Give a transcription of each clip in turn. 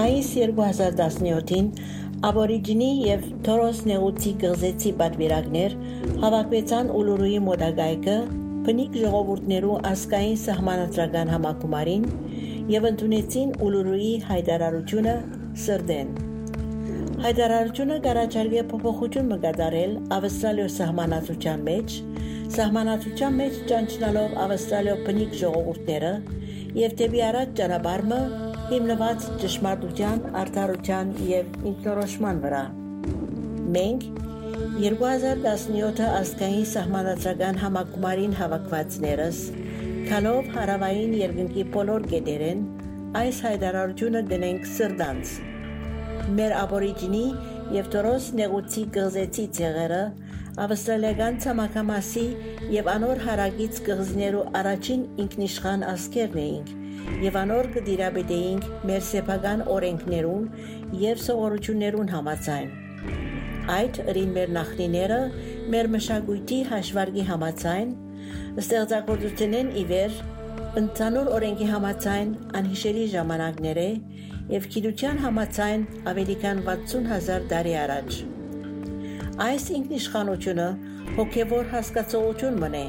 Մայիս 2017-ին Աբորիջինի եւ Թորոս Նեղուցի գղզեցի պատվիրակներ հավաքվեցան Ուլուրուի մոդագայքը բնիկ ժողովուրդներու ասկային սահմանադրական համակումարին եւ ընդունեցին Ուլուրուի հայտարարությունը սրդեն։ Հայտարարությունը կարաչարգե փոփոխություն մկատարել Ավստրալիո սահմանադրության մեջ, սահմանադրության մեջ ճանչնալով Ավստրալիո բնիկ ժողովուրդները եւ դեպի առաջ ճանապարհը հիմնված ճշմարտության, արդարության եւ ինքնորոշման վրա։ Մենք 2017 ազգային սահմանադրական համակումարին հավաքվածներս քանով հարավային երկնքի բոլոր գետերեն այս հայտարարությունը դնենք սրդանց։ Մեր աբորիջինի եւ Տորոս նեղուցի գղզեցի ցեղերը ավստրալիական ցամաքամասի եւ անոր հարագից գղզներու առաջին ինքնիշխան ասկերն էինք եւ անոր կդիրաբեդեինք մեր սեփական օրենքներուն եւ սովորություններուն համաձայն Այդ ըրին մեր նախնիները մեր մշակույթի հաշվարկի համաձայն ստեղծագործությունեն իվեր ընդհանուր օրենքի համաձայն անհիշելի ժամանակները եւ գիտության համաձայն ավելի քան 60000 տարի առաջ։ Այս ինքնիշխանությունը հոգևոր հասկացողություն մնե։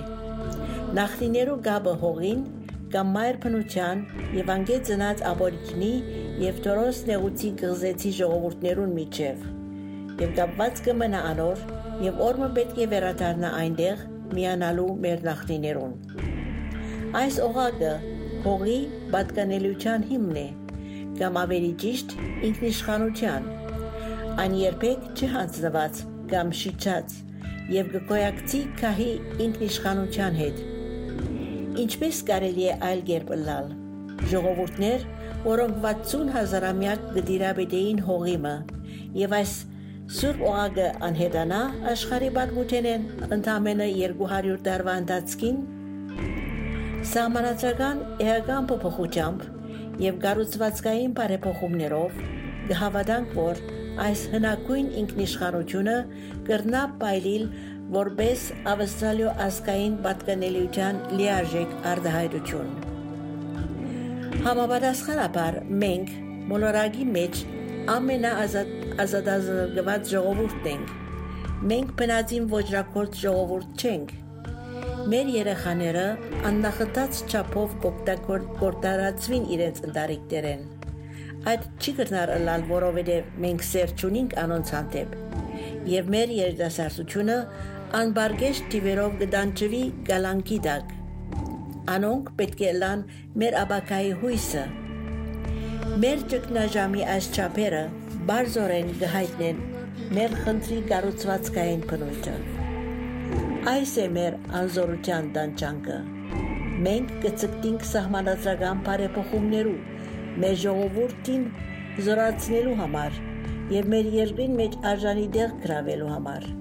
Նախնիներու գաբը հողին կամ մայր փնության եւ անգե ծնած աբորիջնի եւ Տորոս նեղուցի գղզեցի ժողովուրդներուն միջև եւ կապված կմնա անոր եւ օրը պետք է վերադառնա այնտեղ միանալու մեր նախնիներուն։ Այս օղակը հողի պատկանելիության հիմն է, կամ ավելի ճիշտ ինքնիշխանության։ Այն երբեք չհանձնված կամ շիճած եւ գոյակցի քահի ինքնիշխանության հետ։ Ինչպես կարելի է այլ կերպ լալ։ Ժողովուրդներ, որոնք 60 հազարամյակ գդիրաբեդեին հողիմը եւ այս Սուրբ օղակը անհետանա աշխարհի պատմութենեն ընդամենը 200 տարվա ընթացքին սահմանադրական էական փոփոխությամբ եւ գառուցվածքային բարեփոխումներով գհավատանք որ այս հնակույն ինքնիշխանությունը կրնա պայլիլ որպես ավստրալիո ազգային պատկանելիության լիարժեք արտահայտություն համապատասխանաբար մենք մոլորակի մեջ ամենաազատ ազատազրկված ժողովուրդն ենք։ Մենք բնածին ոչրակորդ ժողովուրդ չենք։ Մեր երեխաները աննախտած չափով կորտարածվին իրենց ընտարիքներեն։ Այդ չի կրնար ըլալ, որովհետև մենք սեր չունենք անոնց հանդեպ։ Եվ մեր երիտասարդությունը անբարգեշտ տիվերով գդանչվի գալանքի դակ։ Անոնք պետք է լան մեր աբակայի հույսը։ Մեր ճգնաժամի այս չափերը բարձորեն գհայտնեն մեր խնդրի կառուցվածքային բնույթը։ Այս է մեր անզորության տանջանքը։ Մենք կցկտինք սահմանադրական բարեփոխումներու մեր ժողովրդին զորացնելու համար եւ մեր երկրին մեջ արժանի դեղ գրավելու համար։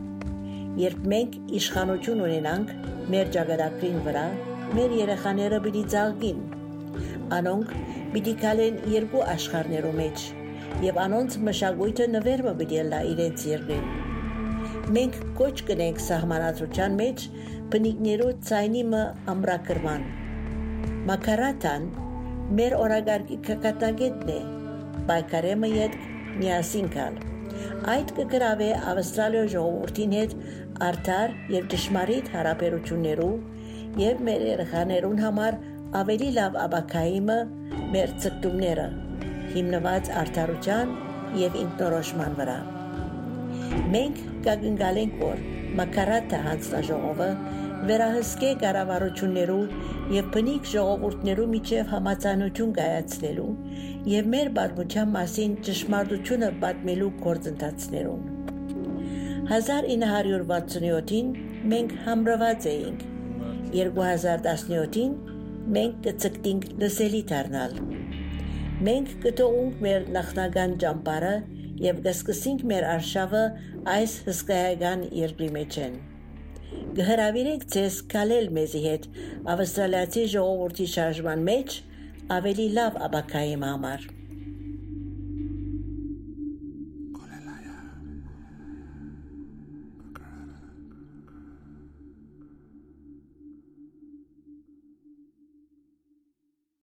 Երբ մենք իշխանություն ունենանք մեր ճակատագրին վրա, մեր երեխաները պիտի ցաղգին։ Անոնք պիտի գալեն երկու աշխարհներու մեջ եւ անոնց մշակույթը նվերմը պիտի լա իրենց երկրին։ Մենք կոչ կնենք սահմանադրության մեջ բնիկներու ցայնիմը ամրակրման։ Մակարատան մեր օրագարկի կկատագետն է, բայկարեմը յետ միասին կալ։ Այդ կգրավե Ավստրալիա ժողովրդին հետ արդար եւ ճշմարիտ հարաբերություններու եւ մեր երեխաներուն համար ավելի լավ աբակայիմը մեր ցկտումները հիմնված արդարության եւ ինքնորոշման վրա։ Մենք կգնգալենք, որ մակարատը հանձնաժողովը վերահսկե կառավարություններու եւ բնիկ ժողովուրդներու միջև համացանություն կայացնելու եւ մեր բազմության մասին ճշմարտությունը պատմելու գործընթացներուն 1967-ին մենք համրված էինք 2017-ին մենք կցկտինք լսելի դառնալ Մենք կտողունք մեր նախնական ճամբարը եւ կսկսենք մեր արշավը այս հսկայական երկրի մեջ են։ Գհրավիրենք ցես կալել մեզի հետ ավստրալիացի ժողովրդի շարժման մեջ ավելի լավ աբակայի համար։